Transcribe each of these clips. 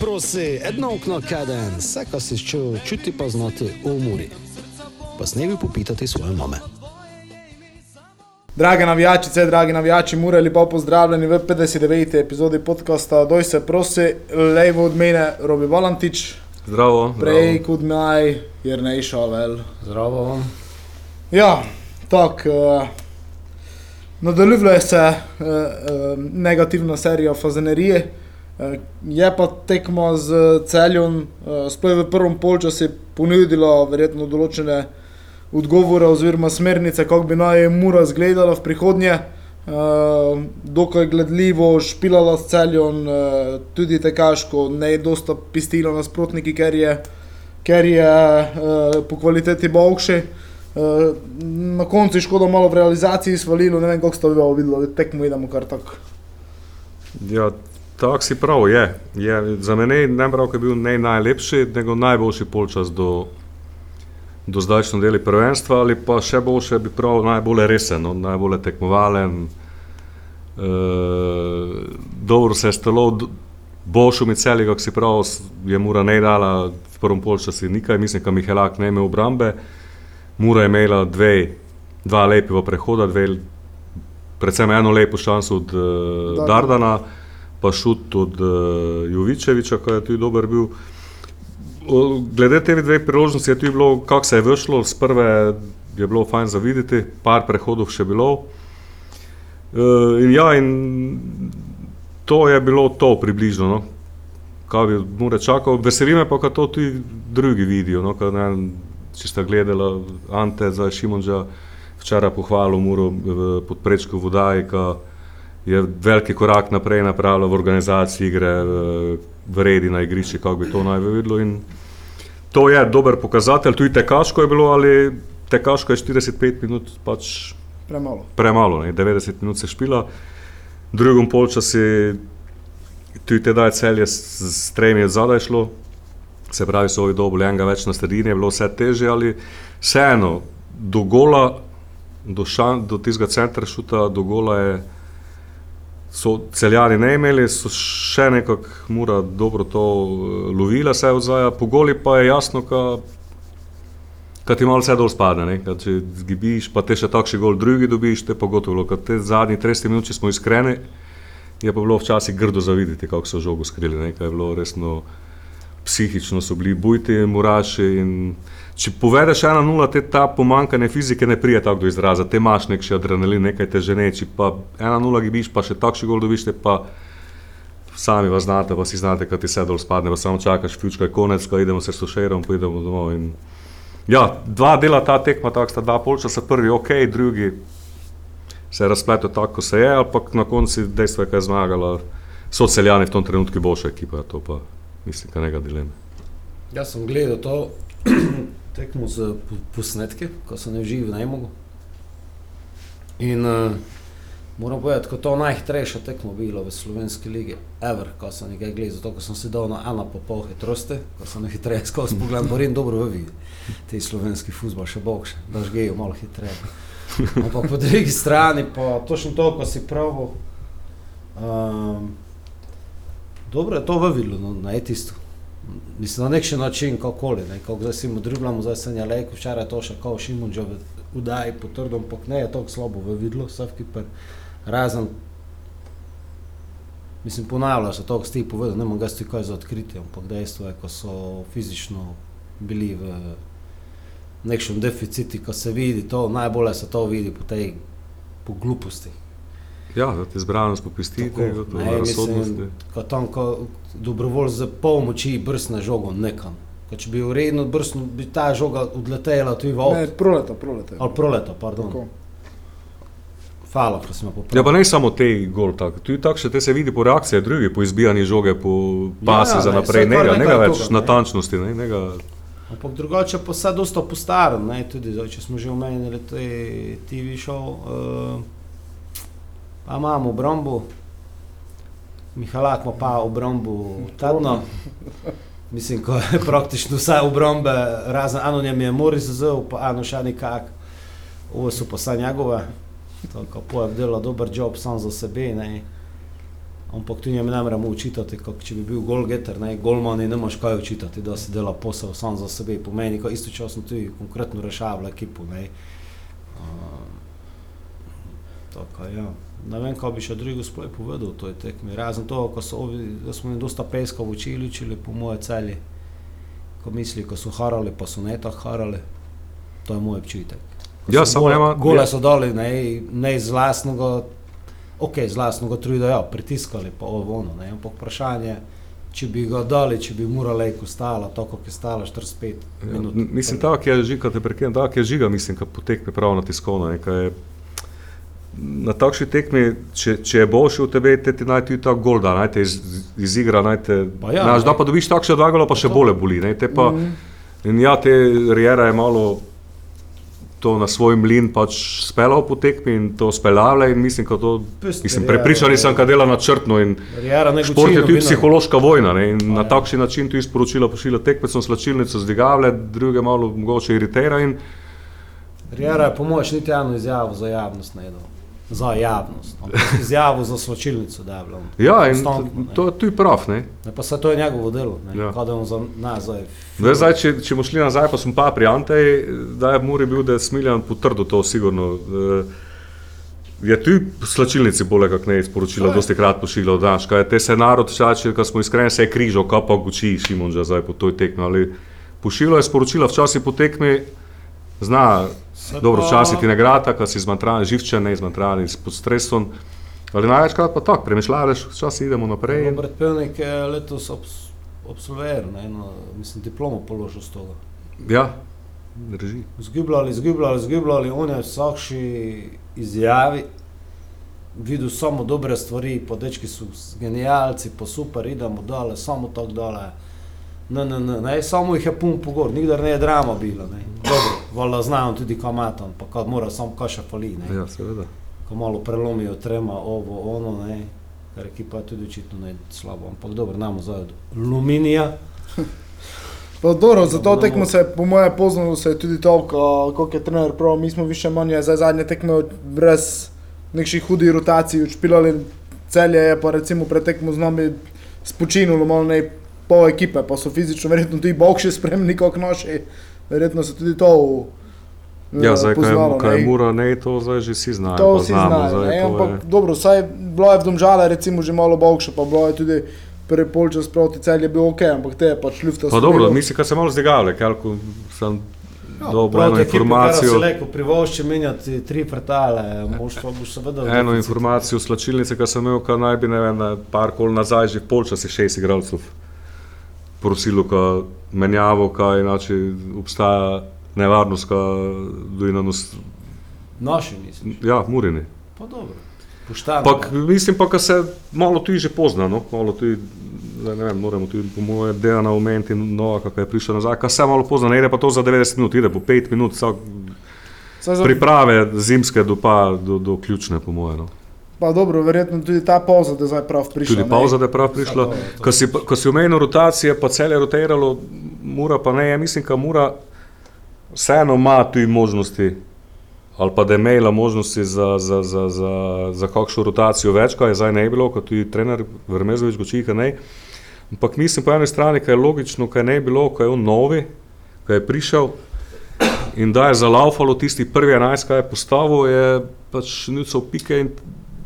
Prosi, edno okno kaden, vse, kar si čutil, čuti pa znati v muri. Pa snevi popitati svoje mame. Drage navijačice, dragi navijači, mure lepo pozdravljeni v 59. epizodi podcasta Doj se prosi, levo od mene Robi Valantič, Zdravo. prej kot naj, jer ne išavel. Zdravo. Ja, tako. Uh, Nadaljuje se uh, uh, negativna serija Fazenerije. Uh, je pa tekmo z celjem, uh, sploh v prvem polčasu, ponudila verjetno določene odgovore oziroma smernice, kako bi naj Mura izgledala v prihodnje. Uh, dokaj gledljivo, špilala s celjem, tudi tekaško, ne je dosta pistila nasprotniki, ker je, ker je po kvaliteti boljši. Uh, na koncu je škoda malo v realizaciji svalilo, ne vem, kako ste vi videli, tekmo idemo kar tako. Ja, tako si prav, je. je za mene ne prav, je bil ne najlepši, nego najboljši polčas do, do zdajšnje deli prvenstva, ali pa še boljše bi prav najbolj resen, no, najbolj tekmovalen. E, dobro se je stalo, boljšo mi celi, kako si prav, je Mura ne dala v prvem polčasu nikaj, mislim, da Mihelak ne imel obrambe. Mura je imela dve, dva lepiva prehoda, dve, predvsem eno lepo šanso od uh, Dardana, pa šut od uh, Jovičeviča, ki je tudi dober bil. Glede te dve priložnosti je tudi bilo, kako se je vršlo, z prve je bilo fajn za videti, par prehodov še bilo. Uh, in ja, in to je bilo to približno, no. kaj bi Mure čakal. Veseli me pa, da to tudi drugi vidijo. No, kad, ne, če ste gledali Ante za Šimunža, včeraj pohvalil Muro v podprečku vodaji, ki je veliki korak naprej napravila v organizaciji igre, v redi na igrišču, kako bi to naj videlo. In to je dober pokazatelj, tudi tekaško je bilo, ali tekaško je 45 minut pač Premalo. premalo, ne? 90 minut se špila, v drugem polčasu tudi tedaj celje s, s tremi zadaj šlo, se pravi, so ovi dobili enega več na sredini, je bilo vse teže, ali vseeno, do gola, do, šan, do tistega centra šuta, do gola je, so celjani ne imeli, so še nekako mura dobro to eh, lovila, se odzaja, po goli pa je jasno, ka ti malo vse dol spadne, ne? Kad če zgibiš, pa te še takšni gol drugi dobiš, te pa gotovo, kad te zadnji 30 minut, če smo iskreni, je pa bilo včasih grdo zavideti, kako so žogo skrili, ne? Kaj je bilo resno, psihično so bili bujti, muraši. In če povedeš 1-0, te ta pomankanje fizike ne prije tako do izraza, te imaš nek še adrenalin, nekaj te žene, če pa 1-0 gibiš, pa še takšni gol dobiš, te pa sami vas znate, pa si znate, kad ti vse dol spadne, pa samo čakaš, ključka je konec, ko idemo se s sošerom, pa idemo domov. In... Ja, dva dela ta tekma, tako sta dva polčasa, prvi ok, drugi se je razpletel tako, se je, ampak na koncu dejstvo je, kaj je zmagala. So celjani v tom trenutku boljša ekipa, to pa mislim, da nega dileme. Jaz sem gledal to tekmo z po- posnetki, ko sem ne živel na Emogu. In uh, moram povedati, da je to najhitrejša tekmo bilo v slovenski ligi, ever, ko sem nekaj gledal, zato sem si dal na ena pa pol hitrosti, ko sem najhitreje skozi pogled, moram dobro videti. Ti slovenski futbol še boljši, da žgejo malo hitreje. Ampak po drugi strani pa točno to, ko si pravo. Um, dobro je to vivilo, no, na etistu. Mislim, na nek način, kako ne, kako zdaj si mu driblamo, zdaj sem je lejko, včeraj je to še kao Šimunđo v udaji potrdom, ampak ne je tako slabo v vidlu, vsak kiper, razen, mislim, ponavlja se to, kar ste povedali, ne imam ga kaj za odkritje, ampak dejstvo je, ko so fizično bili v nekšnem deficiti, ko se vidi to, najbolje se to vidi po tej, po gluposti. Ja, da ti zbranost popustiti, Tako, gotovo, ne, razsodnosti. mislim, Ko tam, ko dobrovolj za pol moči brsne žogo nekam. Ko če bi uredno brsnil, bi ta žoga odletela tudi v Ne, avto. proleta, proleta. Ali proleta, pardon. Tako. Hvala, ko smo Ja, pa popravili. ne samo te gol, tako. tudi tako še te se vidi po reakciji drugih, po izbijanju žoge, po pasi Ja, za ne, naprej, nega, nekaj nega več toga, ne. natančnosti, ne, nega, Ampak drugače pa vse dosta postaren, ne, tudi zdaj, če smo že omenili te TV show. Uh, pa imamo obrambo, Mihalak ima pa obrambo tedno. Mislim, ko je praktično vse obrambe, razen eno njem je Moris zzel, pa eno še nekak. Ovo so pa vse njegove. Tako pojem dela dober job sam za sebe. Ne. Ampak tu njemu ne moremo učitati, kako če bi bil golgeter, ne, golmani ne moš kaj učitati, da se dela posel sam za sebe. Pomeni, ko istočasno tudi konkretno rešava ekipo. Ne. Uh, tako, ja. Ne vem, kaj bi še drugo sploh povedal o toj tekmi. Razen to, ko so da smo jim dosta peska v oči ličili, po moje celi. Ko misli, ko so harali, pa so ne tako harali. To je moj občutek. Ja, So samo nema- Gole ja. so dali, ne, ne iz vlastnega, ok, iz vlastnega truda, ja, pritiskali pa ovo ono, ne, ampak vprašanje, če bi ga dali, če bi Muralejko stala, tako kot je stala 45 Ja, minut. mislim, tako je žiga, te prekinem, tako je žiga, mislim, ko potekne prav na tiskovno. ne, ko je- Na takšni tekmi, če, če je boljši od tebe, te ti naj ti ta gol da, naj te iz, izigra, naj te, Pa ja, znaš, ne. da pa dobiš takšne dva gola, pa še to. bolje boli. Ne, te pa, Mhm. in ja, te Rijera je malo to na svoj mlin pač speljal po tekmi in to speljala in mislim, da to, Pusti mislim, Riera, prepričan ja. sem, da dela načrtno in Rijera ne Šport je tudi psihološka vojna ne, in Pa na ja. takšen način tudi sporočila pošilja tekmecom, slačilnico zdigavlja, druge malo mogoče iritira in Rijera je pomoč niti eno izjavo za javnost ne dal. Za javnost. ampak Izjavo za sločilnico da je bilo. Ja, in ne. to je tudi prav. Ne. Ne, pa se to je njegovo delo, ne, Ja. ja. kada on za nazaj. Zdaj, zdaj, če, če bomo šli nazaj, pa smo pa pri Anteji, da je Muri bil, da je Smiljan potrdil to sigurno. Eh, Je tu slačilnici bolje, kako ne je je. dosti krat pošiljal, da je te se narod včasih, ko smo iskreni, se je križal, kaj pa guči Šimon že zdaj po toj tekmi. Ali pošiljal je sporočila včasih po tekmi, zna, Se dobro, včasih ti ne gre, ko si izmantran, živčen, ne izmantran, pod stresom. Ali največkrat pa tako, premišljajš, včasih idemo naprej. in- Robert Pevnik je letos obs, absolviral, eno, mislim, diplomo položil z toga. Ja, drži. Zgubljali, zgubljali, zgubljali, on je vsakši izjavi videl samo dobre stvari, pa dečki so genialci, pa super, idemo dole, samo tako dole. Ne, ne, ne, ne, samo jih je pun pogor, nikdar ne je drama bila. Ne. Dobro, valjda znajo tudi kamatan, pa kad mora samo kaša fali, ne. Ja, seveda. ko malo prelomijo trema, ovo, ono, ne. Ker ekipa je tudi očitno ne slabo, ampak dobro, namo zdaj od Luminija. Pa dobro, za to Dobro, tekmo se po moje poznalo se je tudi to, ko- koliko je trener prav, mi smo više manje za zadnje tekme brez nekših hudih rotacij odšpilali, celje je pa recimo pred tekmo z nami spočinulo malo ne pol ekipe, pa so fizično verjetno tudi bokši spremni kot naši, verjetno se tudi to eh, Ja, zdaj, kaj, poznalo, je- kaj ne. je mura, ne, to zdaj že vsi znajo. To pa vsi znamo, znajo, zdaj ne, to ampak je- dobro, saj bilo je v Domžale recimo že malo bokše, pa bilo je tudi prvi polčas proti celje bil ok, ampak te je pač ljufta. Pa dobro, mislim, da se malo zdigavlja, ker sem Ja, dobil eno informacijo. Če lahko privošči menjati tri pretale, moštvo boš seveda v Eno deficitu. informacijo slačilnice, ki sem imel, kaj naj bi, ne vem, par kol nazaj, že polčas je šest igralcev prosilo, ka menjavo, kaj inače obstaja nevarnost, ka dojna nos, Naši misliš. ja, murini. Pa dobro. Pak, mislim pa, da se malo tudi že pozna, no? malo tudi, zdaj ne vem, moramo tudi po moje Dejana omeniti, Nova, kako je prišel nazaj, ka se malo pozna, ne ide pa to za 90 minut, ide po 5 minut, vsak za- priprave zimske do, pa, do, do ključne, po moje. No. Pa dobro, verjetno tudi ta pauza, da je zdaj prav prišla. Tudi ne. pauza, da je prav prišla. je. Ko si, ko si omenil rotacije, pa cel je rotiralo, mura pa ne, ja mislim, da mura vseeno ima tudi možnosti, ali pa da je imela možnosti za, za, za, za, za kakšno rotacijo več, kaj je zdaj ne bilo, kot tudi trener Vrmezovič gočika ne. Ampak mislim po eni strani, kaj je logično, kaj ne bilo, kaj je on novi, kaj je prišel in da je zalaufalo tisti prvi 11, kaj je postavil, je pač nucal pike in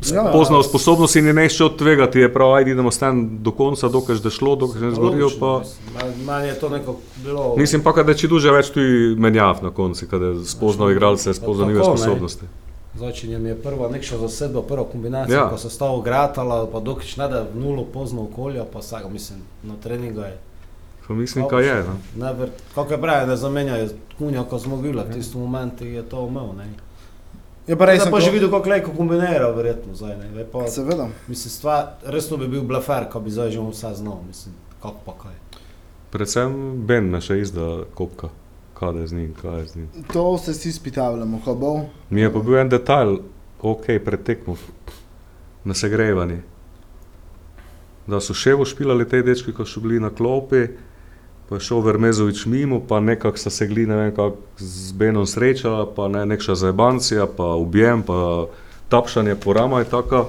Ja. poznal sposobnost in je nešče odtvegati, je prav, ajde idemo stan do konca, dokaj že šlo, dokaj ne zgorijo pa. Meni je to neko bilo. Mislim pa, da če duže več tudi menjav na koncu, kada je spoznal igralce, spoznal njihove ne. sposobnosti. Začenjem je prva nekša zasedba, prva kombinacija, Ja. ja. ko se stavo gratala, pa dokič ne da nulo pozno okolja, pa vsega, mislim, na treningu je. Pa mislim, kaj je. No. Ne, ver, kako je pravi, ne zamenjajo kunja, ko smo bili, v tistem momentu je to umel, ne. Je pa res, pa že videl, kako lejko kombinira, verjetno, zdaj, ne. Pa, Seveda. mislim, stvar, resno bi bil blefer, ko bi zdaj že vse znal, mislim, kako pa kaj. Predvsem Ben me še izda kopka, kaj je z njim, kaj je z njim. To se vsi spitavljamo, ko bo. Mi je pa bil en detajl, ok, pred tekmo, na segrevanju. Da so še vošpilali te dečki, ko so bili na klopi, pa je šel Vermezovič mimo, pa nekako sta se gli, ne vem, kako z Benom srečala, pa ne, nekša zajebancija, pa ubjem, pa tapšanje po rama je taka.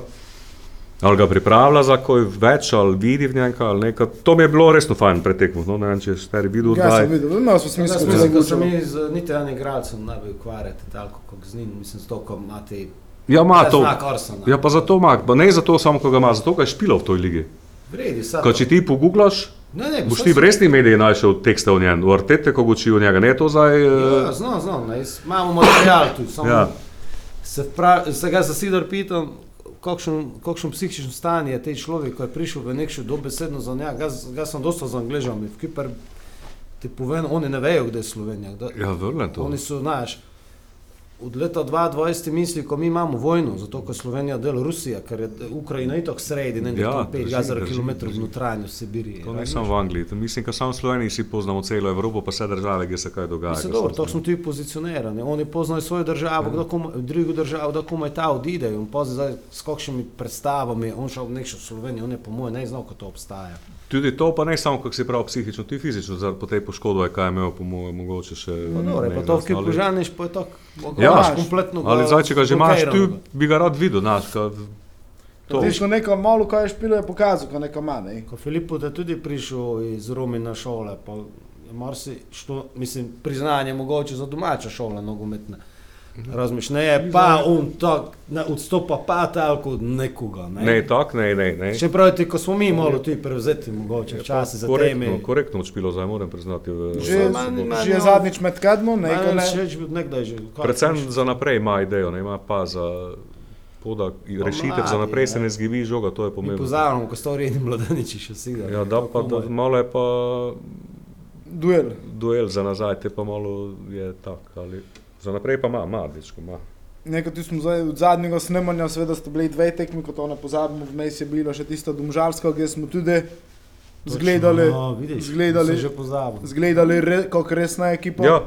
Ali ga pripravlja za kaj več, ali vidi v njem kaj, ali nekaj. To mi je bilo resno fajn pretekmo. No, ne vem, če ste videli, Ja, da sem videl, imel smo Jaz smisel, mislim, da se mi z niti enim igralcem ne bi ukvarjali, tako kot z njim, mislim, zato, ko imate Ja, ima to. znak Orsona. Ja, pa zato ima, pa ne zato samo, ko ga ima, zato, ker je špilal v toj ligi. Vredi, sad. Ko če ti poguglaš, Ne, ne, boš ti v resni mediji našel tekste o njem, v Artete, ko uči o njega, ne to zdaj. Ja, eh, znam, znam, ne, jaz- imamo material tu, Ja. se, prav, se ga za Sidor pitam, kakšen, kakšen psihičen stanje je tej človek, ko je prišel v nekšo dobesedno za njega, ga, ga sem dosta z Angležami, v Kipr ti povem, oni ne vejo, kde je Slovenija. Da, Ja, vrlen to. Oni so, znaš, od leta 2020 misli, ko mi imamo vojno, zato je Slovenija del Rusije, ker je Ukrajina itak sredi, ne Ja, ja, 5 drži, gazar drži. v notranju Sibiriji. To ne samo v Angliji, to mislim, da samo v Sloveniji si poznamo celo Evropo, pa vse države, kjer se kaj dogaja. Mislim, dobro, to smo tudi pozicionirani. Oni poznajo svojo državo, Ja. komaj, drugo državo, da komaj ta odide. In pozna s kakšnimi predstavami, on šel v nekšo Slovenijo, on je po mojem ne znal, kako to obstaja. Tudi to, pa ne samo, kako si prav psihično, tudi fizično, zaradi po tej poškodbi, kaj je imel, po mojem, mogoče še. Pa dobro, ne pa to ali- Kipužaniš, pa je tako, Ja, imaš kompletno. Ali zdaj, če ga že imaš, ti bi ga rad videl, znaš, ka, to. Veš, ko neko malo kaj je špilo, je pokazal, ko neko ima. Ne? Ko Filipu je tudi prišel iz Romina šole, pa je marsi, što, mislim, priznanje mogoče za domače šole nogometne. Razumeš, ne je pa on tak, ne odstopa pa tako od nekoga. Ne, Ne, tako, ne, ne. ne. Če pravite, ko smo mi malo tudi prevzeti, mogoče včasih za korektno, teme. korektno odšpilo, zdaj moram priznati. Že, Ma- ma- že je zadnjič med kadmom, ne, Ne, ne. še bil nekdaj že. Predvsem hočeš? za naprej ima idejo, ne ima pa za poda, rešitev za naprej se ne. zgibi žoga, to je Mi pomembno. pozavamo, ko stori in mladeniči še siga. Ja, da pa da, malo je pa Duel. duel za nazaj, te pa malo je tak. Ali, za naprej pa ima, ima, dečko ima. Nekaj tu smo zdaj od zadnjega snemanja, seveda sta bili dve tekmi, kot to ne pozabimo, vmes je bilo še tisto domžalsko, kjer smo tudi zgledali, no, vidiš, zgledali- se že pozabili. zgledali re, kako resna ekipa, Ja,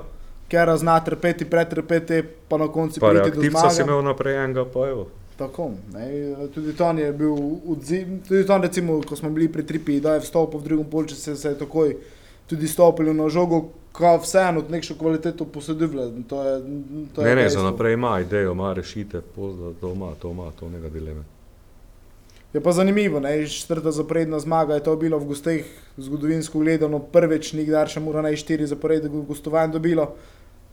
ker zna trpeti, pretrpeti, pa na koncu pa priti do reaktivca si zmage. imel naprej enega, pa evo. Tako, ne, tudi to je bil odziv, tudi to recimo, ko smo bili pri tripi, da je vstopil v drugem polčasu, se, se je takoj tudi stopili na žogo, ko vseeno nekšno kvaliteto je, je Ne, ne, dejstvo. za naprej ima idejo, ima rešitev, pozda, to ima, to ima, to nega dileme. Je pa zanimivo, ne, četrta zaporedna zmaga je to bilo v gosteh, zgodovinsko gledano, prvič nikdar še mora naj štiri zaporedne gostovanj dobilo.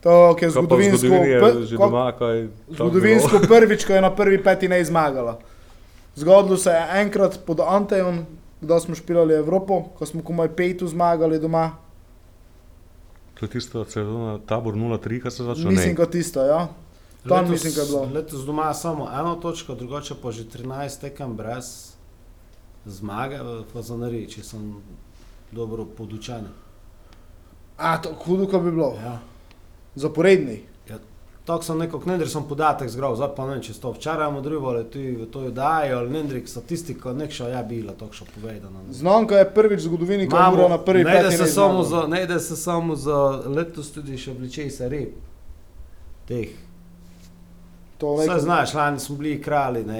To, ki je zgodovinsko, je doma, kaj zgodovinsko prvič, ko je na prvi peti ne zmagala. Zgodilo se je enkrat pod Antejon, da smo špilali Evropo, ko smo komaj petu zmagali doma. To je tisto, sezona tabor 0-3, kar se začne. Mislim, Ne. kot tisto, ja. Tam mislim, da je bilo. Letos doma samo eno točko, drugače pa že 13 tekem brez zmage v Fazanari, če sem dobro podučen. A, to hudo, ko bi bilo. Ja. Zaporedni. Tako sem nekako, Nendrik sem podatek zgral, zdaj pa ne vem, če to včeraj modrivo ali tu v to dajo, ali Nendrik statistika, nekša je bila, tako še povedano. Znonka je prvič v zgodovini, ko je moral na prvi ne peti da ne se samo za, ne da se samo za letos tudi še vleče se rep. Teh. To Vse znaš, lani smo bili kralji, ne,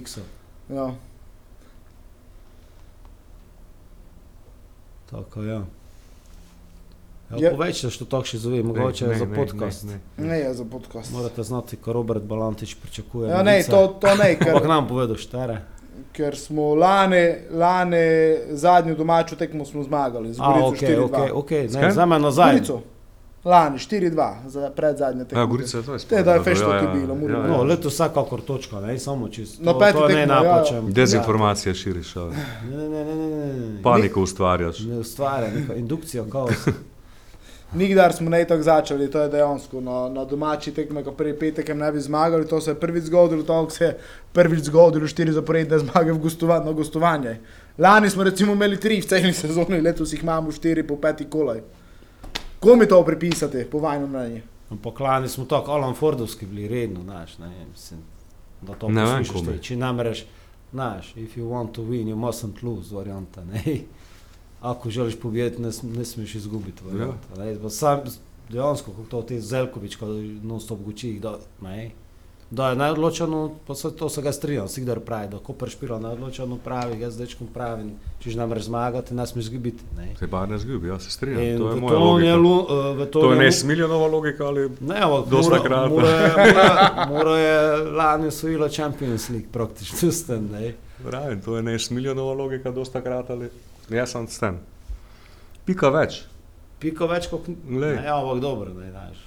X. Ja. Tako, ja. Ja, Je- Povejte, što to še zove, mogoče Ne, za ne, podcast. Ne, ne. Ne je za podcast. Morate znati, ko Robert Balantič pričakuje. Ja, ne, to, to ne, ker, Ampak nam povedal štere. ker smo lani, lani zadnjo domačo tekmo smo zmagali z A, Gorico ok, 4-2. ok, ok, S ne, za me nazaj. Gorico. Lani 4-2, za pred zadnje tekmo. Ja, Gorica je to Te, da je ja, je ja, bilo, ja, ja. No, leto vsakakor točka, ne, samo čisto. No, to, peti to ne tekmo, ja, ja. Dezinformacije širiš, Ne, ne, ne, ne, ne, ne, ne. paniko ustvarjaš. Ne ustvarja, neka indukcija, kaos. Nikdar smo ne tako začeli, to je dejansko na, na domači tekmi, ko prvi petek ne bi zmagali, to se je prvič zgodilo, to se je prvič zgodilo, štiri zaporedne zmage v gostova, na gostovanje. Lani smo recimo imeli tri v celi sezoni, letos jih imamo štiri po peti kolaj. Komu to pripisati, po vajnem mnenju? Ampak lani smo tako Alan Fordovski bili redno, znaš, ne, mislim, da to Ne poslušaš ti. Če namreš, znaš, if you want to win, you mustn't lose, varianta, ne. Ako želiš pobjediti, ne, ne smiješ izgubiti. Pa Sam, dejansko, kako to ti Zelković, ko non stop guči, da, ne. Da je najodločeno, pa se to se ga strinjam, Sigdar pravi, da ko prešpira najodločeno pravi, jaz dečkom pravim, če že namreš zmagati, ne smiješ izgubiti, ne. Se bar ne zgubi, ja se strinjam. In To je moja to je logika. lu- eh, v To je ne smiljenova logika ali Ne, ampak Dosta mora, krat. mora, mora, mora je lani osvojila Champions League praktično ne. Pravim, to je ne smiljonova logika, dosta krat ali. Jaz sem s tem. Pika več. Piko več kot Glej. ne, ja, ampak dobro, ne znaš.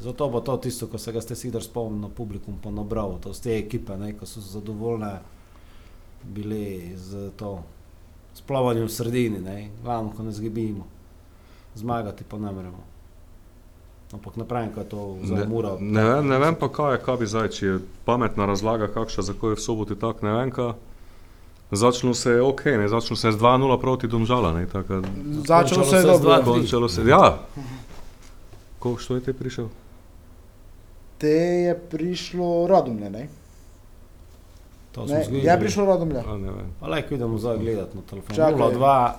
Zato bo to tisto, ko se ga ste sidar spomnil na publikum pa nabral, to z te ekipe, ne, ko so zadovoljne bili z to splavanjem v sredini, ne, glavno, ko ne zgibimo. Zmagati pa ne moremo. Ampak ne pravim, kaj je to za Ne, ne, ne vem pa, kaj je, kaj bi zdaj, če je pametna razlaga, kakšna, zakaj je v soboti tako, ne vem, kaj. Začelo se je ok, ne, začelo se je z 2-0 proti Domžala, ne, tako. da- Začelo se je dobro. Končalo se, ja. Ko, što je te prišel? Te je prišlo Radomlje, ne? To ne zgodili. je prišlo Radomlje. A, ne vem. Pa lajko idemo zdaj gledati na telefon. Čakaj. 0-2,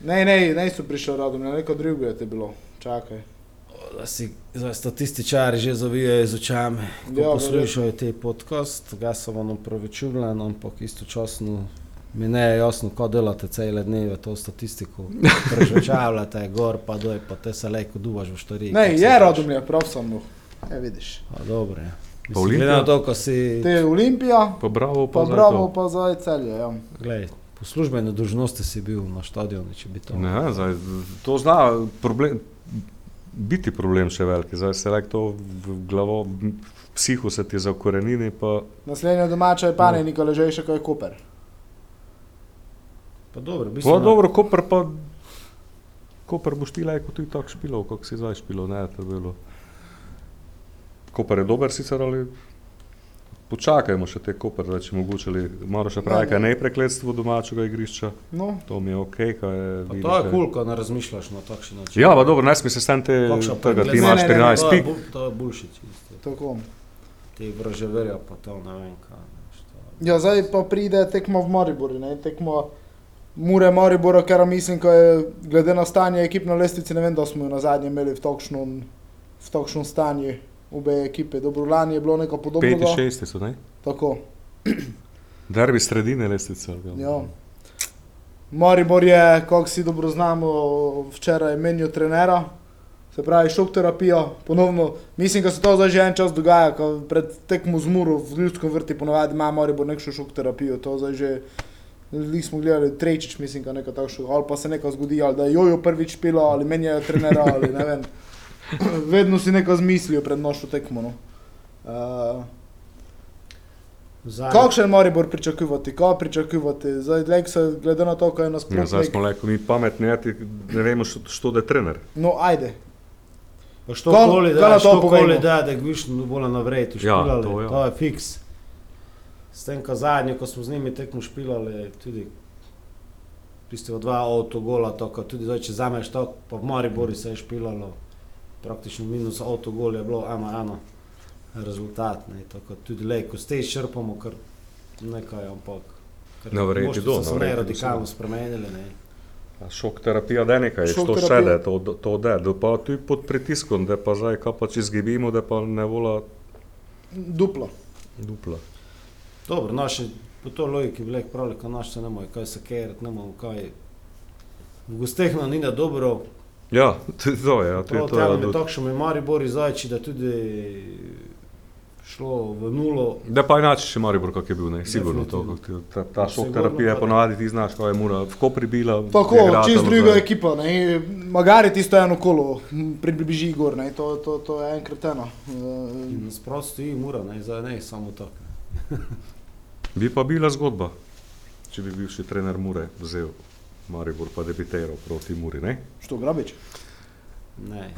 Ne, ne, ne so prišli Radomlje, neko drugo je te bilo. Čakaj. Da si zdaj statističari že zavijajo z očami, ko Ja, ja, poslušajo te podcast, ga se vam opravičujem, ampak istočasno mi ne je jasno, kako delate cele dneve to statistiko. Prežvečavljate gor, pa doj, pa te se lejko duvaš v štoriji. Ne, je Radomlje, prav sem mu. E, vidiš. A, dobro, ja. Mislim, Olimpija? glede na to, ko si... Te je Olimpija, Pa bravo, pa, pa bravo, pa zdaj celje. Ja. Glej, po službeni dožnosti si bil na stadionu, če bi to... Ne, zdaj, to zna problem, biti problem še veliki, zdaj se lek to v glavo, v psihu se ti zakorenini, pa Naslednja domača je pa ne, niko ležejša, kot je Koper. Pa dobro, bi Pa dobro, Koper pa, Koper boš ti lajko tudi tako špilov, kako si zdaj špilov, ne, to je bilo. Koper je dober sicer, ali počakajmo še te Koper, da če mogoče, ali malo še pravi, kaj ne. prekletstvo domačega igrišča, No, to mi je ok, kaj je. Pa vidiš, to je kul, cool, ko ne razmišljaš na takšen način. Ja, pa dobro, ne smej se s tem te, tega, ti imaš Ne, ne, ne, 14 to je pik. bul- To je bullshit tako. Ti vraževerja pa to ne vem kaj. Ja, zdaj pa pride tekmo v Mariboru, ne, tekmo Mure Maribora, ker mislim, ko je glede na stanje ekip na lestvici, ne vem, da smo jo na zadnje imeli v takšnem, v takšnem stanju obe ekipe. Dobro, lani je bilo neko podobno. Peti, šesti so, ne? Tako, Derbi sredine lestvice. ja. Maribor je, kako si dobro znamo, včeraj menil trenera, se pravi šok terapijo, ponovno, mislim, da se to zdaj že en čas dogaja, ko pred tekmo z Muro v ljudskem vrti ponovadi ima Maribor nekšno šok terapijo, to zdaj že, Lih smo gledali trečič, mislim, da nekaj takšnega, ali pa se nekaj zgodi, ali da je jojo prvič pilo, ali menjajo trenera, ali ne vem. Vedno si nekaj zmislijo pred nošo tekmo. No. Uh, Zadnji- Kakšen Maribor pričakujete, kaj pričakujete? Zdaj, gled se, glede na to, kaj je Ja, nasprotnik. zdaj smo leko mi pametni, ja, ne vemo, što, što da je trener. No, ajde. Pa što Kaj- koli da, na to što koli da, da gviš bolj na vrejtu Ja, špilali, to to, ja. to je fiks. S tem, ko zadnje, ko smo z njimi tekmo špilali, tudi tistega dva avtogola, to, ko tudi zdaj, če zameš to, pa v Mariboru se je špilalo, praktično minus avtogol je bilo, ena, ena rezultat, ne, tako tudi lej, ko ste izčrpamo, kar nekaj, ampak ker Na verjeti moštvi do, so na se ne radikalno spremenili, ne. A šok terapija da nekaj, Šok še terapija. da to, to da, da pa tudi pod pritiskom, da pa zdaj, kaj pa če zgibimo, da pa ne vola Duplo. dupla. Dobro, naši, po to logiki bi rekel, pravi, ko naš se ne more kaj sekerati, ne more kaj. V gostehno ni da dobro, Ja, to, to je, ja, to, prav to je. do- takšno mi Maribor zajči, da tudi šlo v nulo. Da pa inače še Maribor, kak je bil, ne, sigurno to, ti- ta, ta šok terapija je ponavadi ti znaš, kaj je mura, v Kopri bila. Tako, je čist druga zdaj. ekipa, ne, magari tisto eno kolo, m, približi gor, ne, to, to, to je enkrat eno. Uh, In Sprosto stoji mura, ne, zdaj ne samo tako. Bi pa bila zgodba, če bi bivši trener Mure vzel Maribor pa debiteral proti Muri, ne? što, Grabič? Ne.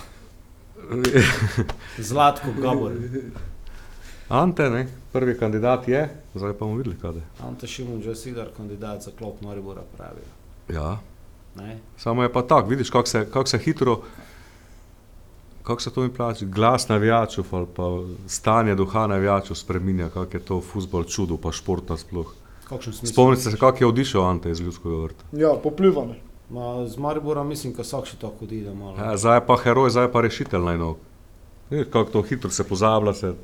Zlatko Gabor. Ante, ne, prvi kandidat je, zdaj pa bomo videli, kaj je. Ante Šimun, že Sidar, kandidat za klop Maribora pravijo. Ja, Ne? samo je pa tako, vidiš, kako se, kak se hitro, kako se to mi plače, glas navijačev ali pa stanje duha navijačev spreminja, kako je to futbol čudo, pa šport nasploh. Spomnite se, kako je odišel Ante iz ljudskega vrta. Ja, popljuvane. Ma, z Maribora mislim, da vsak še tako odide malo. Ja, zdaj je pa heroj, zdaj je pa rešitelj najnov. Kako to hitro se pozablja, se,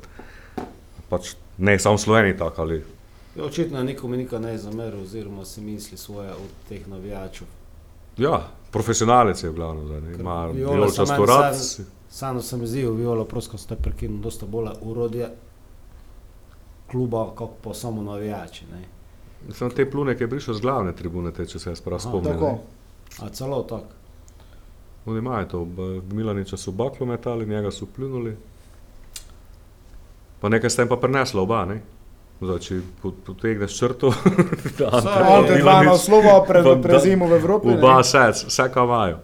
pač, ne samo Sloveniji tako ali. Ja, očitno nikomu nikaj ne zameril, oziroma si misli svoje od teh navijačev. Ja, profesionalec je v glavnem, zdaj, ne, ima samo en rad. sam- Samo se mi zdi, Viola, prosto ste prekinuli, dosta bolj urodje. kluba, kot pa samo navijači. Ne. Samo te plune, ki je prišel z glavne tribune, te, če se jaz prav spomnim. Tako. ne. A celo tako. Oni imajo to, Milaniča so baklo metali, njega so pljunuli. Pa nekaj sta jim pa prenesla oba, ne? Zdaj, če po- potegneš črto, da Ante dva Milanič, naslova pred, pa da- pred zimo v Evropi. oba vse, vse kaj imajo.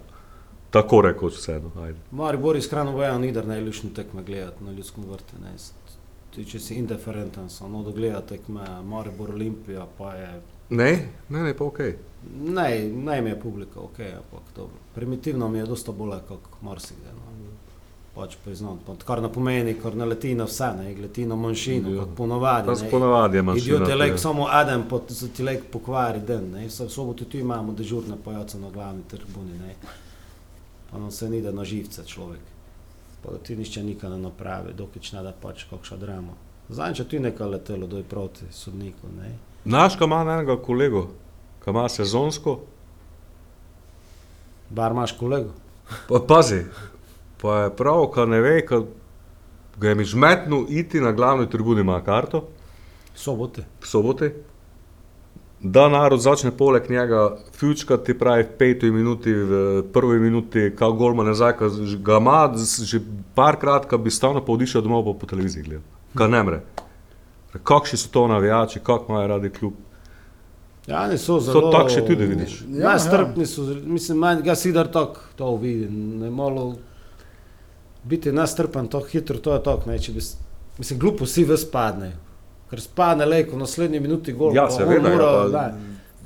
Tako rekoč vse, no, ajde. Maribor iskreno bojo, ni da najljubši tekme gledati na ljudskem vrtu. Ti, če si indiferenten, samo da gleda tekme Maribor Olimpija, pa je Ne, ne, ne, pa ok. Ne, naj mi je publika, ok, ampak dobro. Primitivno mi je dosta bolje kot marsikde. No. Pač priznam, pa kar ne pomeni, kar ne leti na vse, ne leti na manjšino, Ja. kot ponovadi. Ponavadi je manjšina. Idiot je lek samo eden, pa za ti lek pokvari den. Ne. Vse v soboto tu imamo dežurne pojace na glavni tribuni. Ne. Pa nam se ni da na živce človek. Pa da ti nišče nikaj ne napravi, dokič ne da pač kakša drama. Zdaj, če tu nekaj letelo, doj proti sodniku. Ne. Naš, ki ima enega kolego, ki ima sezonsko, Bar imaš kolego. pa pazi, pa je prav, ki ne ve, ki ga je mi žmetno iti na glavni tribuni, ima karto. Sobote. v soboti, da narod začne poleg njega fučkati, pravi v peti minuti, v prvi minuti, kao golma nazaj, ka ž- ga ima že parkrat, ka bi stalno povdišal domov pa po televiziji gledal. Ka ne mre. Kakšni so to navijači, kako imajo radi klub. Ja, ne so zelo. takšni tudi vidiš. Ja, Ja, strpni so, mislim, manj, jaz sidar tako to vidim, ne malo biti nestrpen tako hitro, to je tako, ne, če bi, mislim, glupo si ves padne, ker spadne lejko, v naslednji minuti gol, Ja, seveda, ja, mora, pa- da,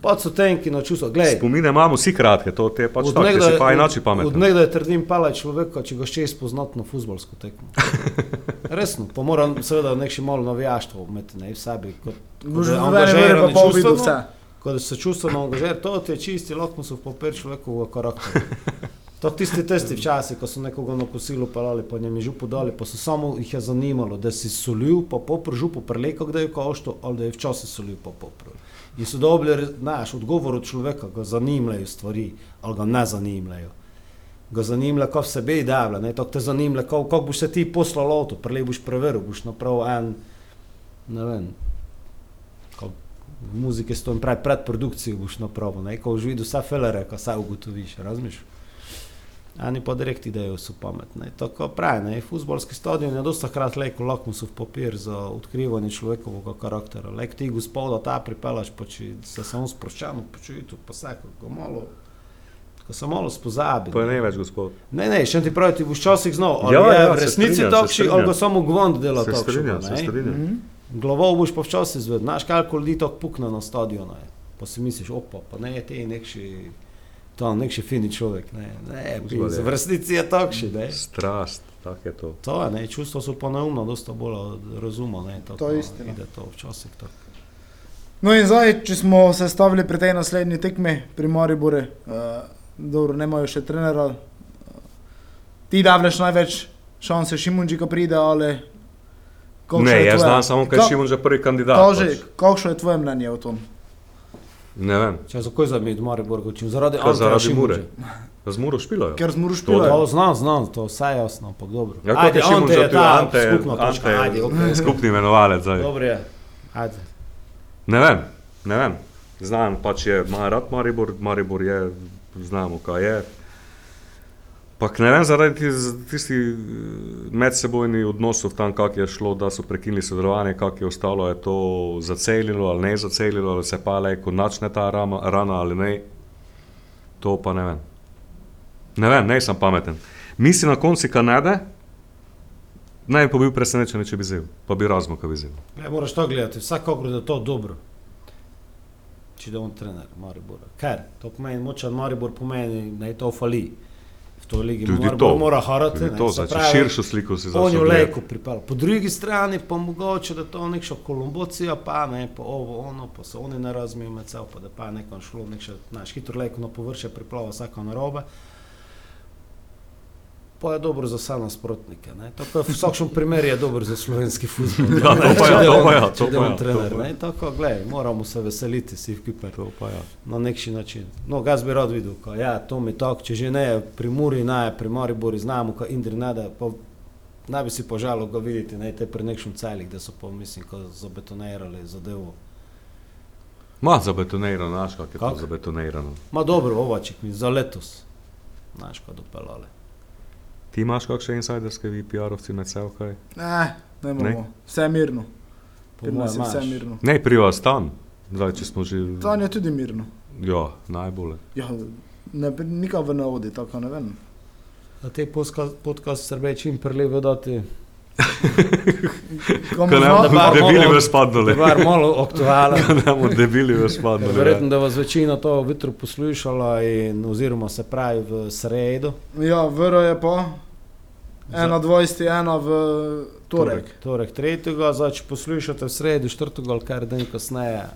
pa so tenki na čustvo, glej, Spomine imamo vsi kratke, to te je pač tako, če si pa inače od pameten. nekdaj trdim pala človeka, če ga še spoznati na futbolsko tekmo. Resno, pa moram seveda nekši malo navijaštvo imeti ne, v sebi, kot, kot je angažiran pa pol čustveno. vse. Ko se čustveno angažira, to ti je čisti lakmusov papir človekovega karaktera. To tisti testi včasih, ko so nekoga na kosilu pelali, pa njem je župo dali, pa so samo jih je zanimalo, da si solil, pa popr župo prelekal, da je košto, ali da je včasih solil, pa popr. In so dobili, znaš, odgovor od človeka, ga zanimljajo stvari, ali ga ne zanimljajo. Ga zanimlja, kako se bi davlja, ne, tako te zanimlja, kako, kako boš se ti poslal avto, prelej boš preveril, boš napravil en, ne vem, v muziki stojim pred predprodukcijo boš napravil, ne, ko boš videl vse felere, ko vse ugotoviš, razmiš? Ani pa direkt idejo so pametne. Tako pravi, ne, futbolski stadion je dosta krat leko lakmusov papir za odkrivanje človekovega karaktera. Lek ti gospoda ta pripelaš, pa če se samo sproščeno počuti, pa vse, ko malo, ko se malo spozabi. Pa je ne več, gospod. Ne, ne, še ti pravi, ti boš včasih znal, ali Ja, ja, je v resnici takšni, ali ga samo gvond dela Se strinjam, se takšen. strinjam. Mhm. Glavo boš pa včasih zvedel, znaš, koliko ljudi tako pukne na stadionu. Pa si misliš, opa, pa ne, ti nekši, to nekši fini človek, ne, ne, Zgolj je. v resnici je takšni, ne. Strast, tako je to. To je, ne, čustva so pa neumno, dosta bolj od razuma, ne, tako To je istina. ide to včasih tako. No in zdaj, če smo se stavili pri tej naslednji tekmi, pri Mariboru, uh, dobro, ne imajo še trenera. Uh, ti davljaš največ šanse Šimunči, ko pride, ali Ne, je jaz tvoje- znam samo, Ka- Šimon že prvi kandidat. Pač. kakšno je tvoje mnenje o tom? Ne vem, Če za koj za mi Maribor gočim, zaradi kaj Anteja zaradi Šimunže. mure. Z muro špilajo. Ker smo To rušpili. To znam, znam, to vse jasno, ampak dobro. Ja, kot je Šimon Ante že je ta Ante, skupna točka, Ante ajde, okej. skupni imenovalec zdaj. Dobro je, ajde. Ne vem, ne vem. Znam pač je, ima rad Maribor, Maribor je, znamo kaj je. Pak ne vem, zaradi tis- tistih eh, medsebojnih odnosov tam, kako je šlo, da so prekinili sodelovanje, kako je ostalo, je to zacelilo ali ne zacelilo, ali se pa le, ko načne ta rama, rana ali ne. To pa ne vem. Ne vem, ne sem pameten. Mislim na konci Kanade, naj bi pa bil presenečen, če bi zel, pa bi razmok, bi zel. Ne, moraš to gledati, vsakogor da je to dobro. Če da on trener Maribora. Ker to pomeni, močan Maribor pomeni, da je to fali. To ligi Tudi Maribor to, mora harati. Tudi ne, to, se znači pravi, širšo sliko si On začel je v lejku pripel. Po drugi strani pa mogoče, da to nekša kolumbocija, pa ne, pa ovo, ono, pa se oni ne razumejo med sabo, pa da pa nekom šlo, nekša, znaš, hitro lejko na površje priplava vsaka narobe. Pa je dobro za vse nasprotnike. v vsakem primeru je dobro za slovenski futbol. Ja, to pa ja, to pa ja, to Če da pa on ja, to trener, pa ja. ne, tako gledaj, moramo se veseliti si v kiper. To pa ja. Na neki način. No, jaz bi rad videl, ko, ja, to mi tako, če že ne, pri Muri ne, pri Mariboru znamo, ko Indri ne da, pa naj bi si požalil ga videti, ne te pri nekšnem celih, da so pa, mislim, ko zabetonirali zadevo. Ma zabetonirano, znaš, kako je Kak? to zabetonirano. Ma dobro, ovaček mi za letos. Znaš, ko dopeljali. Ti imaš kakšne insiderske VPR-ovci med seboj? kaj? Ne, ne Ne? moramo. Vse mirno. Pri nas je vse mirno. Ne, pri vas tam, zdaj če smo že. Tam je tudi mirno. Ja, najbolje. Ja, ne, nikam v ne odi, tako ne vem. A te podcast, podcast srbej čim prelevo dati. Komu Ko ne bomo malo- v spadnole. Bar malo aktualen. Ne bomo debili v spadnole. Verjetno, da vas večina to vitro poslušala in oziroma se pravi v sredo. Ja, vero je pa. Ena dvajsti, ena v torek. Torek tretjega, zdaj če poslušate v sredo, četrtega ali kar dan kasneje,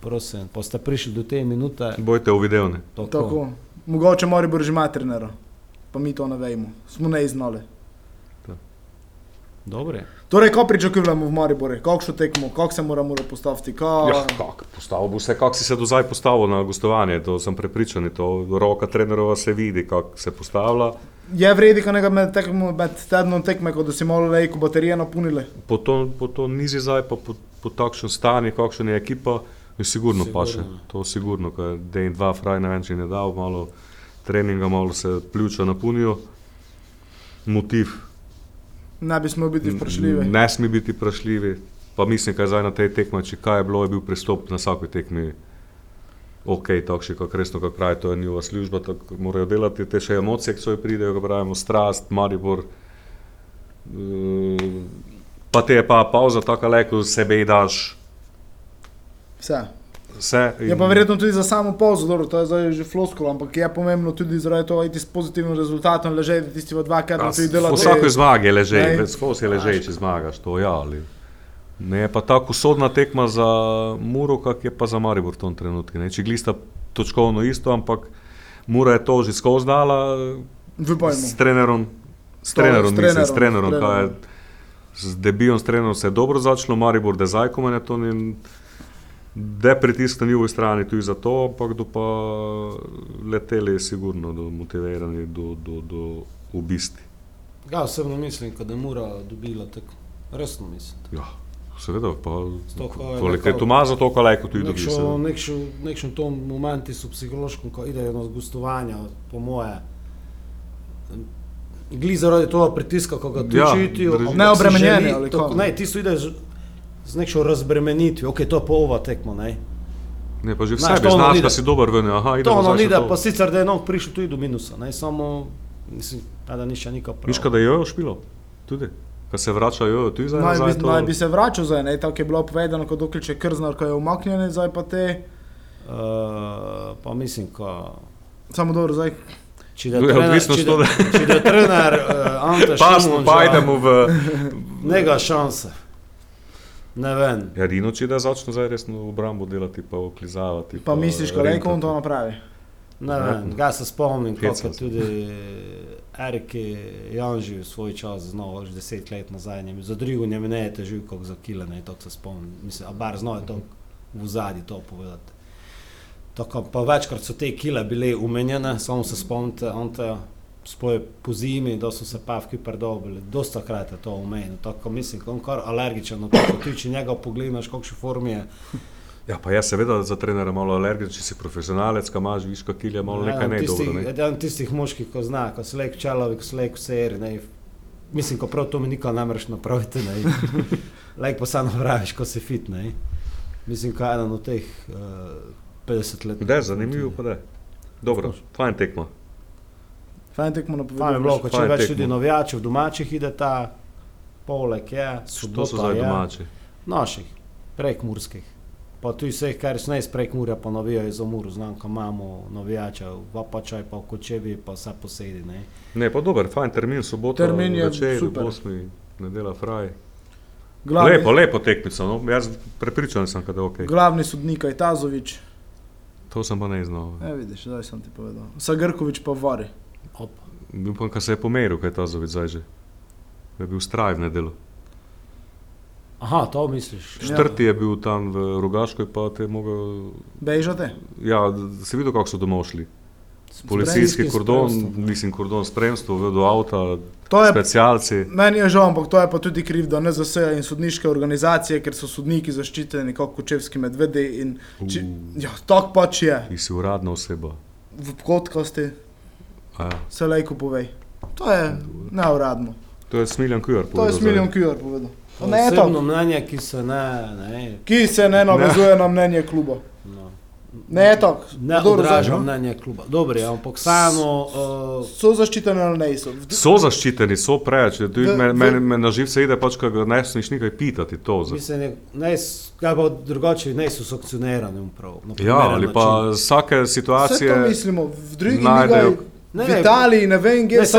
prosim, pa ste prišli do te minute. Bojte v videone. Tako. Tako. Mogoče mora biti že ima trenera, pa mi to ne vemo. Smo ne znali. Dobro. Torej, kaj pričakujemo v Mariboru? Kakšno tekmo, kako se moramo postaviti? Kaj... Ja, kak, postavil bo se, kako si se do zdaj postavil na gostovanje, to sem prepričan, to roka trenerova se vidi, kako se postavlja. Je vredi, kaj nekaj med, tekmo, med tednom tekme, ko da si malo lejko baterije napunili? Po to, po to nizi zdaj, pa po, po takšnem stanju, kakšna je ekipa, je sigurno, sigurno. paše. To sigurno, ker je dva fraj na venči ne dal, malo treninga, malo se pljuča napunijo. Motiv. Ne bi smeli biti vprašljivi. Ne sme biti vprašljivi. Pa mislim, kaj zdaj na tej tekmi, če kaj je bilo, je bil pristop na vsaki tekmi. Ok, takšni, kot resno, kot pravi, to je njihova služba, tako morajo delati te še emocije, ki so jih pridejo, ko pravimo, strast, maribor. Uh, pa te je pa pauza, tako leko sebe daš Vse. Vse. Je pa verjetno tudi za samo pauzo, dobro, to je zdaj že floskula, ampak je pomembno tudi zaradi tega, iti s pozitivnim rezultatom, ležeti tisti v dva, tudi Po delati. vsaki zmagi je ležej, Ej, skozi je ležej, če zmagaš, to ja. Ali. Ne je pa tako usodna tekma za Muro, kak je pa za Maribor v tom trenutku. Ne. Če glista točkovno isto, ampak Mura je to že skozi dala s trenerom, s To je, trenerom, s mislim, s trenerom, trenerom, s kaj je, trenerom. z debijem, s trenerom se je dobro začelo, Maribor, da zdaj komaj to ni, da je pritisk na njihovi strani tudi zato, ampak do pa leteli je sigurno, do motivirani do, do, do ubisti. Ja, osebno mislim, da je Mura dobila tako. Resno mislim. Ja, seveda, pa Stoko je koliko je nekako- tu mazo, toliko lajko tudi dobi. Nekšo, seveda. nekšo, nekšo tom momenti so psihološko, ko idejo na gostovanja, po moje. Gli zaradi tega pritiska, ko ga tu Ja, čutijo. Neobremenjeni to- kako? Ne, ti so ide z, nekšo razbremenitvijo, ok, to je pa ova tekma, ne. Ne, pa že v Znaš, znaš, da si dober ven, aha, To ono ni, da pa sicer da je nog prišel tudi do minusa, ne, samo, mislim, da ni še nikak prav. Miška, da je jojo špilo, tudi. Ko se vrača jojo, tudi zdaj Naj nazaj. bi, to- naj bi se vračal zdaj, ne, tako je bilo povedano, kot dokler če krznar, ko je umaknjen, zdaj pa te, Uh, pa mislim, ko... samo dobro, zdaj, Če da trener, odvisno če da, če da trener uh, Ante Pa, Šimunža, pa idemo v... Nega šanse. Ne vem. Ja, Rino, če da začne zdaj resno v obrambo delati, pa oklizavati. pa misliš, ko lejko on to napravi. Ne vem, ga se spomnim, kako je tudi Erik Janži v svoj čas znal, že deset let nazaj, njemi, za drugo ne je težil, kot za kile, ne, to se spomnim. Mislim, a bar znal je to v zadnji to povedati. Tako, pa večkrat so te kile bile umenjene, samo se spomnite, on te spoje po zimi, da so se pavki predobili, dosta krat je to umenjeno, tako mislim, ko on kar alergičen, no, tako ti če njega pogledaš, kakšne forme je, Ja, pa jaz seveda za trenera malo alergičen, če si profesionalec, ka imaš viška kilja, malo nekaj ne dobro. Ne? Eden tistih moških, ko zna, ko se lek čelovi, ko se lek seri, ne. Mislim, ko prav to mi nikoli ne moreš napraviti, ne. lek pa samo napraviš, ko si fit, ne. Mislim, ko je eden od teh uh, 50 let. Da je zanimivo, pa da je. Dobro, fajn tekmo. Fajn tekmo Fajn je napovedal. bilo, ko če Fajn več tekmo. tudi navijačev domačih ide ta, poleg je, so sobota zdaj je. domači? Naših, prekmurskih. Pa tudi vseh, kar so ne iz prekmurja, pa navijajo za muru, znam, ko imamo navijača, v Apačaj, pa v Kočevi, pa vse posedi, ne. Ne, pa dober, fajn termin, sobota, Termin je večer, super. osmi, nedela fraj. Glavni, Lepo, lepo tekmico, no? jaz prepričan sem, da je ok. glavni sodnik je Tazovič. To sem pa ne znal. E, vidiš, zdaj sem ti povedal. Sagrkovič pa vari. Pa, kar se je pomeril, kaj je ta zavit zdaj že. Da je bil straj v nedelu. Aha, to misliš. Četrti je bil tam v Rogaškoj, pa te je mogel. Bežate? Ja, si videl, kako so domov šli. policijski kordon, spremstvom. mislim kordon spremstvo, do avta, je specialci. Meni je žal, ampak to je pa tudi krivda NZS in sodniške organizacije, ker so sodniki zaščiteni kot kočevski medvedi. In, či, ja, tako pač je, Ti si uradna oseba. v podkosti A Ja. se lajko povej. To je neuradno. To je Smiljan Kujar. To je povedal Smiljan. Kjur povedal. Ne je to, mnenje, ki se ne, ne, ki se ne navezuje na mnenje kluba. no, Ne je to. ne odraža mnenje kluba. Dobro, je, ampak vseeno. Uh, So zaščiteni ali ne so. So zaščiteni, so preveč. V- Meni v- me, me na živ se ide, pač, ko ne smeš nikaj pitati. To, za- mislim, ne, ne, kaj pa drugače, ne so sankcionirani. Prav, ja, ali način. pa vsake Vse situacije. to mislimo, v drugi najdejo- ligi, Ne, v ne, Italiji, ne vem, kje Ne, se.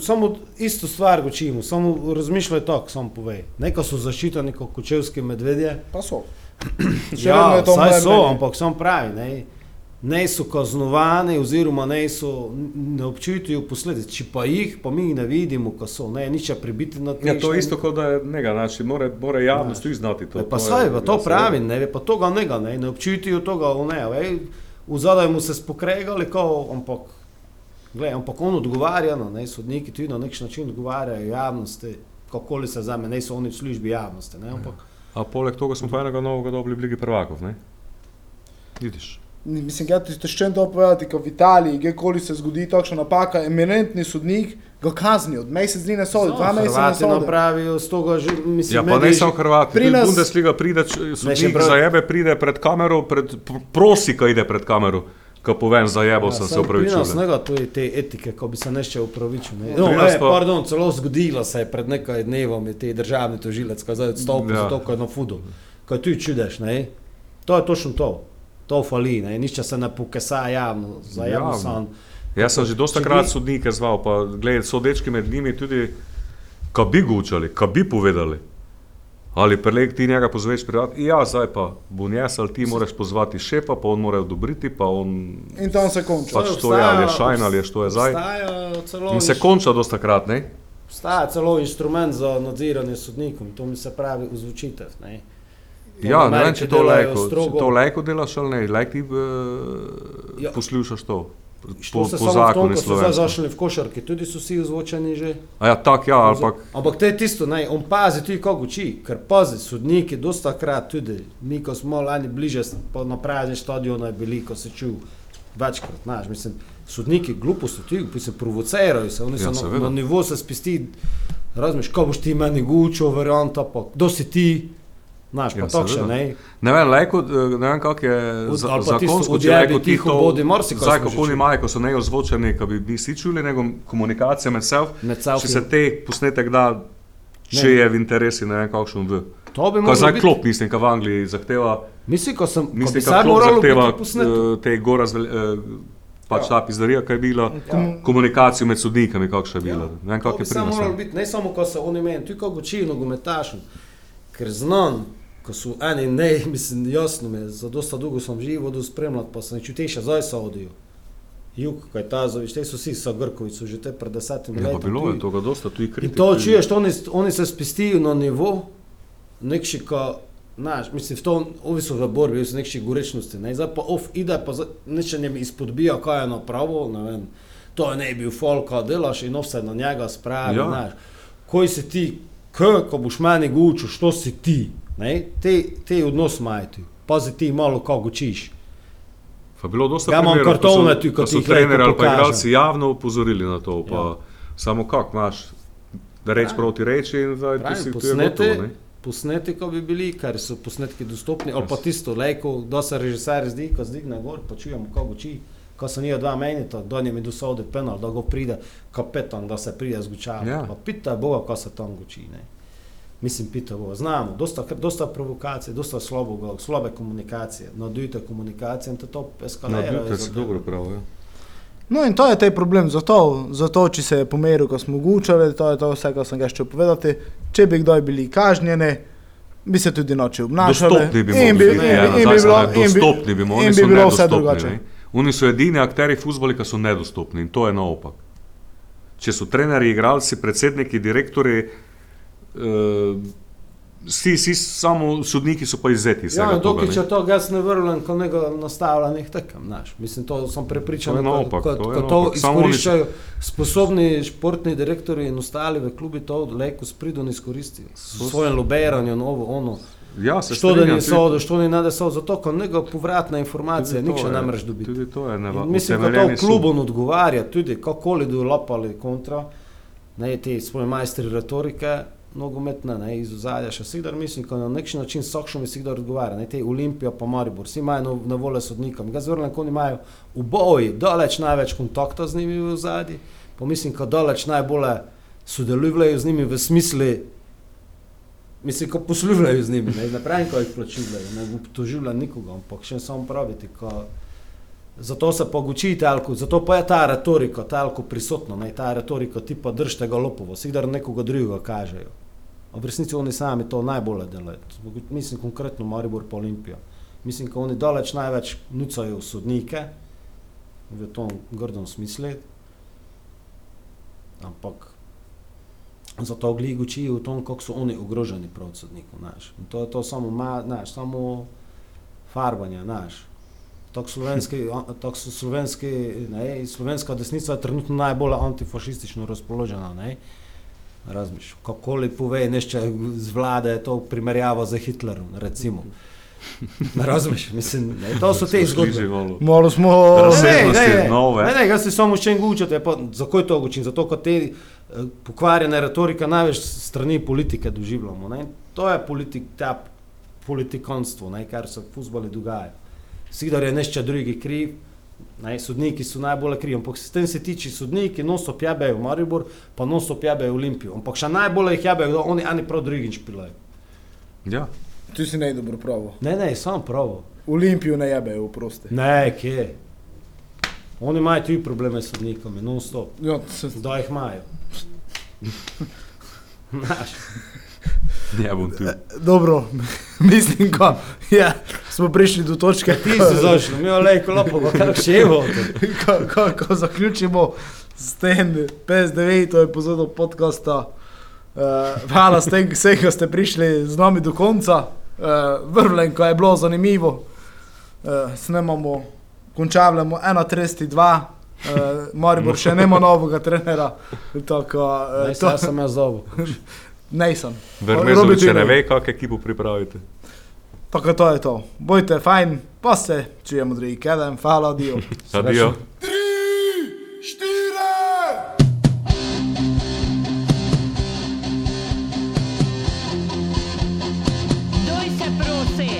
samo isto stvar učimo, samo razmišljaj tako, samo povej. Nekaj so zaščiteni kot kočevski medvedje. Pa so. Ja, je to saj so, mnenje. ampak sem pravi, ne, ne so kaznovani oziroma ne, so, ne občutijo posledic. Če pa jih, pa mi ne vidimo, ko so, ne, nič pribiti na Ja, to je isto kot da je njega, znači, mora, mora javnost tudi znati to. To, pa je- saj, pa to pravi, ne, pa toga nega, ne, ne občutijo toga, ne, vej, v zadaj mu se spokregali, kao, ampak, gled, ampak on odgovarja, no, ne, sodniki tudi na nek način odgovarjajo javnosti, kakoli se zame, ne so oni v službi javnosti, ne, ampak, A poleg tega smo pa enega novega dobili v Ligi prvakov, ne? Vidiš. Mislim, da ti še to povedati, ko v Italiji, kjerkoli se zgodi takšna napaka, eminentni sodnik ga kazni od mesec dni na sodi, dva meseca na Hrvati sodi. napravijo z toga, že, mislim, Ja, pa ne samo Hrvati, Pri nas- Bundesliga pride, sodnik prav- za jebe pride pred kamero, pred, pr- prosi, ko ide pred kamero, ko povem za jebo, Ja, sem se saj Pri nas upravičil. nega tu je te etike, ko bi se nešče upravičil. Ne. No, e, pa- pardon, celo zgodilo se je pred nekaj dnevom, je te državni tožilec, ko je zdaj odstopil Ja. zato, ko je na fudu. Ko tu čudeš, ne. To je točno to. To fali, ne. Nišče se ne pokesa javno, za javno Ja, san. Jaz sem že dosta krat sodnike zval, pa gledaj, so dečki med njimi tudi, ko bi gučali, ko bi povedali. Ali preleg ti njega pozveš prijatelj, ja, zdaj pa bo njes, ali ti moraš pozvati šefa, pa on mora odobriti, pa on In tam se konča. Pač to je, ali je šajn, ali je što je zdaj. In se konča dosta krat, ne? obstaja celo inštrument za nadziranje sodnikov, to mi se pravi vzvučitev. Ne. To Ja, ne vem, če to lajko, če to lajko delaš ali ne, lajk ti uh, ja. poslušaš to. Po, se po zakonu ko so slovenskem. zašli v košarki, tudi so vsi vzvočeni že. A ja, tak, ja, pa Ampak to je tisto, naj, on pazi tudi, kako uči, ker pazi, sodniki, dosta krat tudi, mi, ko smo lani bliže, pa na prazni stadionu je bili, ko se čuv večkrat, znaš, mislim, sodniki gluposti tudi, se provocirajo se, oni Ja, so na, na nivo se spisti, razmiš, ko boš ti meni gučil, varianta, pa kdo si ti, znaš, pa Ja, ja, to še ne. Ne vem, lajko, eh, ne vem, kako je za, pa zakonsko, če ti tiho bodi, marsikaj zdaj, kako oni imajo, ko so neozvočeni, ko bi vsi čuli, nego komunikacija med self, Med če selfi. se te posnetek da, če Ne. je v interesi, ne vem, kakšen v. To bi Ko moralo zdaj biti, klop, mislim, ko v Angliji zahteva, mislim, ko sem, ko bi mislim, ko klop moralo zahteva eh, te gora, zvel, eh, pač ta pizdarija, kaj je bila, Komu- komunikacijo med sodnikami, kakšna je bila. Ne vem, To kako bi je pri samo nas. moralo ne. biti, ne samo, ko se oni meni, tudi kako učijo nogometašem. Ker znam, ko so eni ne, mislim, jasno mi je, za dosta dolgo sem živel, vodu spremljati, pa sem čutil še zdaj se odijo. Jug, kaj ta zoviš, te so vsi sa Grkovi, so že te pred desetimi Ja, leti. pa bilo je toga dosta, tu je In kritika. to čuješ, to oni, oni se spistijo na nivo, nekši ko, znaš, mislim, v tom, ovi so v borbi, ovi so nekši gorečnosti, ne, zdaj pa off ide, pa neče ne mi izpodbija, kaj je napravo, ne vem, to je ne bil folka, delaš in off se na njega spravi, Ja. ja. znaš, koji si ti, k, ko boš meni gučil, što si ti, ne, te, te odnos majti, pazi ti malo kako učiš. Pa bilo dosta Ja primerov, ko kartone so- ko ko ti so trenerji ali pa igralci javno upozorili na to. Pa Ja. Samo kako imaš, da reč Ja. proti reči in zdaj Pravim, si tu je posnete, gotovo. ne. posneti, ko bi bili, ker so posnetki dostopni, ali pa tisto, lejko, da se režiser zdi, ko zdigne gor, pa čujemo, kako uči. Ko se nije dva menita, da njim je dosodil penal, da go pride kapetan, da se pride zgučava. Ja. Ja. Pa pita Boga, ko se tam guči. Ne. Mislim, pita Boga. Znamo, dosta, dosta provokacije, dosta slabega, slabe komunikacije. Nadujte komunikacijo in te to eskalira. No, si dobro prav. Ja. No in to je taj problem, zato, zato če se je pomeril, ko smo gučali, to je to vse, kar sem ga še povedati. Če bi kdaj bili kažnjeni, bi se tudi noči obnašali. Dostopni bi mogli bi, biti, ja, bi se ne, in bi, dostopni bi mogli, in oni bi so bilo vse nedostopni. drugače. ne. Oni so edini akteri futboli, ki so nedostopni in to je naopak. Če so trenerji, igralci, predsedniki, direktori, Vsi, vsi samo sodniki so pa izzeti iz Ja, dokaj če to jaz ne vrnem, ko nekaj nastavlja nek tekem, znaš. Mislim, to sem prepričan, To naopak, ko, to ko to. Samo oni- izkoriščajo sposobni športni direktori in ostali v klubi, to lejko s pridom izkoristijo. S svojim loberanjem, novo, ono. Ja, se Što da ni tudi- so, što ni nade so, zato ko nego povratna informacija, to nič ne moreš dobiti. Tudi to je neva, Mislim, da to v klubu ne odgovarja, tudi kakoli da lopali kontra, ne ti svoji majstri retorike, nogometne, ne iz ozadja, še vsi, mislim, ko na nek način sokšom vsi, da odgovarja, ne te Olimpija pa Maribor, vsi imajo na, na voljo sodnikom, ga zvrnem, ko imajo v boji daleč največ kontakta z njimi v ozadji, pa mislim, ko daleč najbolje sodelujejo z njimi v smislu, Mislim, ko poslušajo z njimi, ne, ne pravim, ko jih plačujejo, ne obtožujem nikoga, ampak še samo praviti, ko zato se pogučite, alko, zato pa je ta retorika, ta alko prisotna, ne, ta retorika tipa držite ga lopovo, sigdar nekoga drugega kažejo. A v resnici oni sami to najbolje delajo, mislim konkretno Maribor pa Olimpija. Mislim, ko oni daleč največ nucajo sodnike, v tom grdem smislu, ampak zato glih učijo v tom, kako so oni ogroženi prav. In to je to samo, ma, znaš, samo farbanje, znaš. Tako slovenski, tako so slovenski, ne, slovenska desnica je trenutno najbolj antifašistično razpoložena, ne. Razmiš, kakoli pove nešče z vlade, to primerjava z Hitlerom, recimo. Razumeš, mislim, ne, to so te zgodbe. Malo. Smo. Razsežnosti nove. Ne, ne, jaz se samo še enkrat učim, pa zakaj to učim? Zato, ker te eh, pokvarjene retorike največ strani politike doživljamo. Ne? To je politik, ta politikanstvo, ne? kar se v futbolu dogaja. Sigdar je nešče drugi kriv, ne? sodniki so najbolj krivi, ampak s tem se tiče sodniki, non so pjabejo v Maribor, pa non so pjabejo v Olimpijo. Ampak še najbolj jih jabejo, da oni ani prav drugi špilajo. Ja. Tu si ne dobro pravo. Ne, ne, sam pravo. Olimpijo ne jebejo, oprosti. Ne, kje. Oni imajo tudi probleme s sodnikami, non stop. Ja, se, Da jih imajo. Znaš, Ja, bom tu. dobro, mislim, ko ja, smo prišli do točke, ti si zašel, mi je lejko lopo, pa kar še evo. ko, ko, ko zaključimo s tem 59. epizodo podcasta. Uh, hvala s tem, vse, ki ste prišli z nami do konca. Uh, Vrlen, ko je bilo zanimivo. Uh, snemamo, končavljamo 1-32. Uh, Maribor še nema novega trenera. Tako, uh, to sem jaz dobil. Vermezovič Robi še ne ve, kako ekipo pripravite. Tako to je to. Bojte fajn, pa se čujemo drugi keden. Hvala, dio. Adijo. Doj se prosi!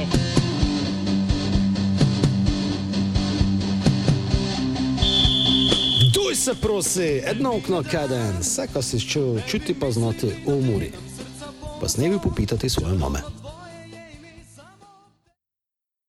Duj se prosi, edno okno kaden, vse, kar si čutil, čuti pa znati v umori. Pa s nebi popitati svoje mame.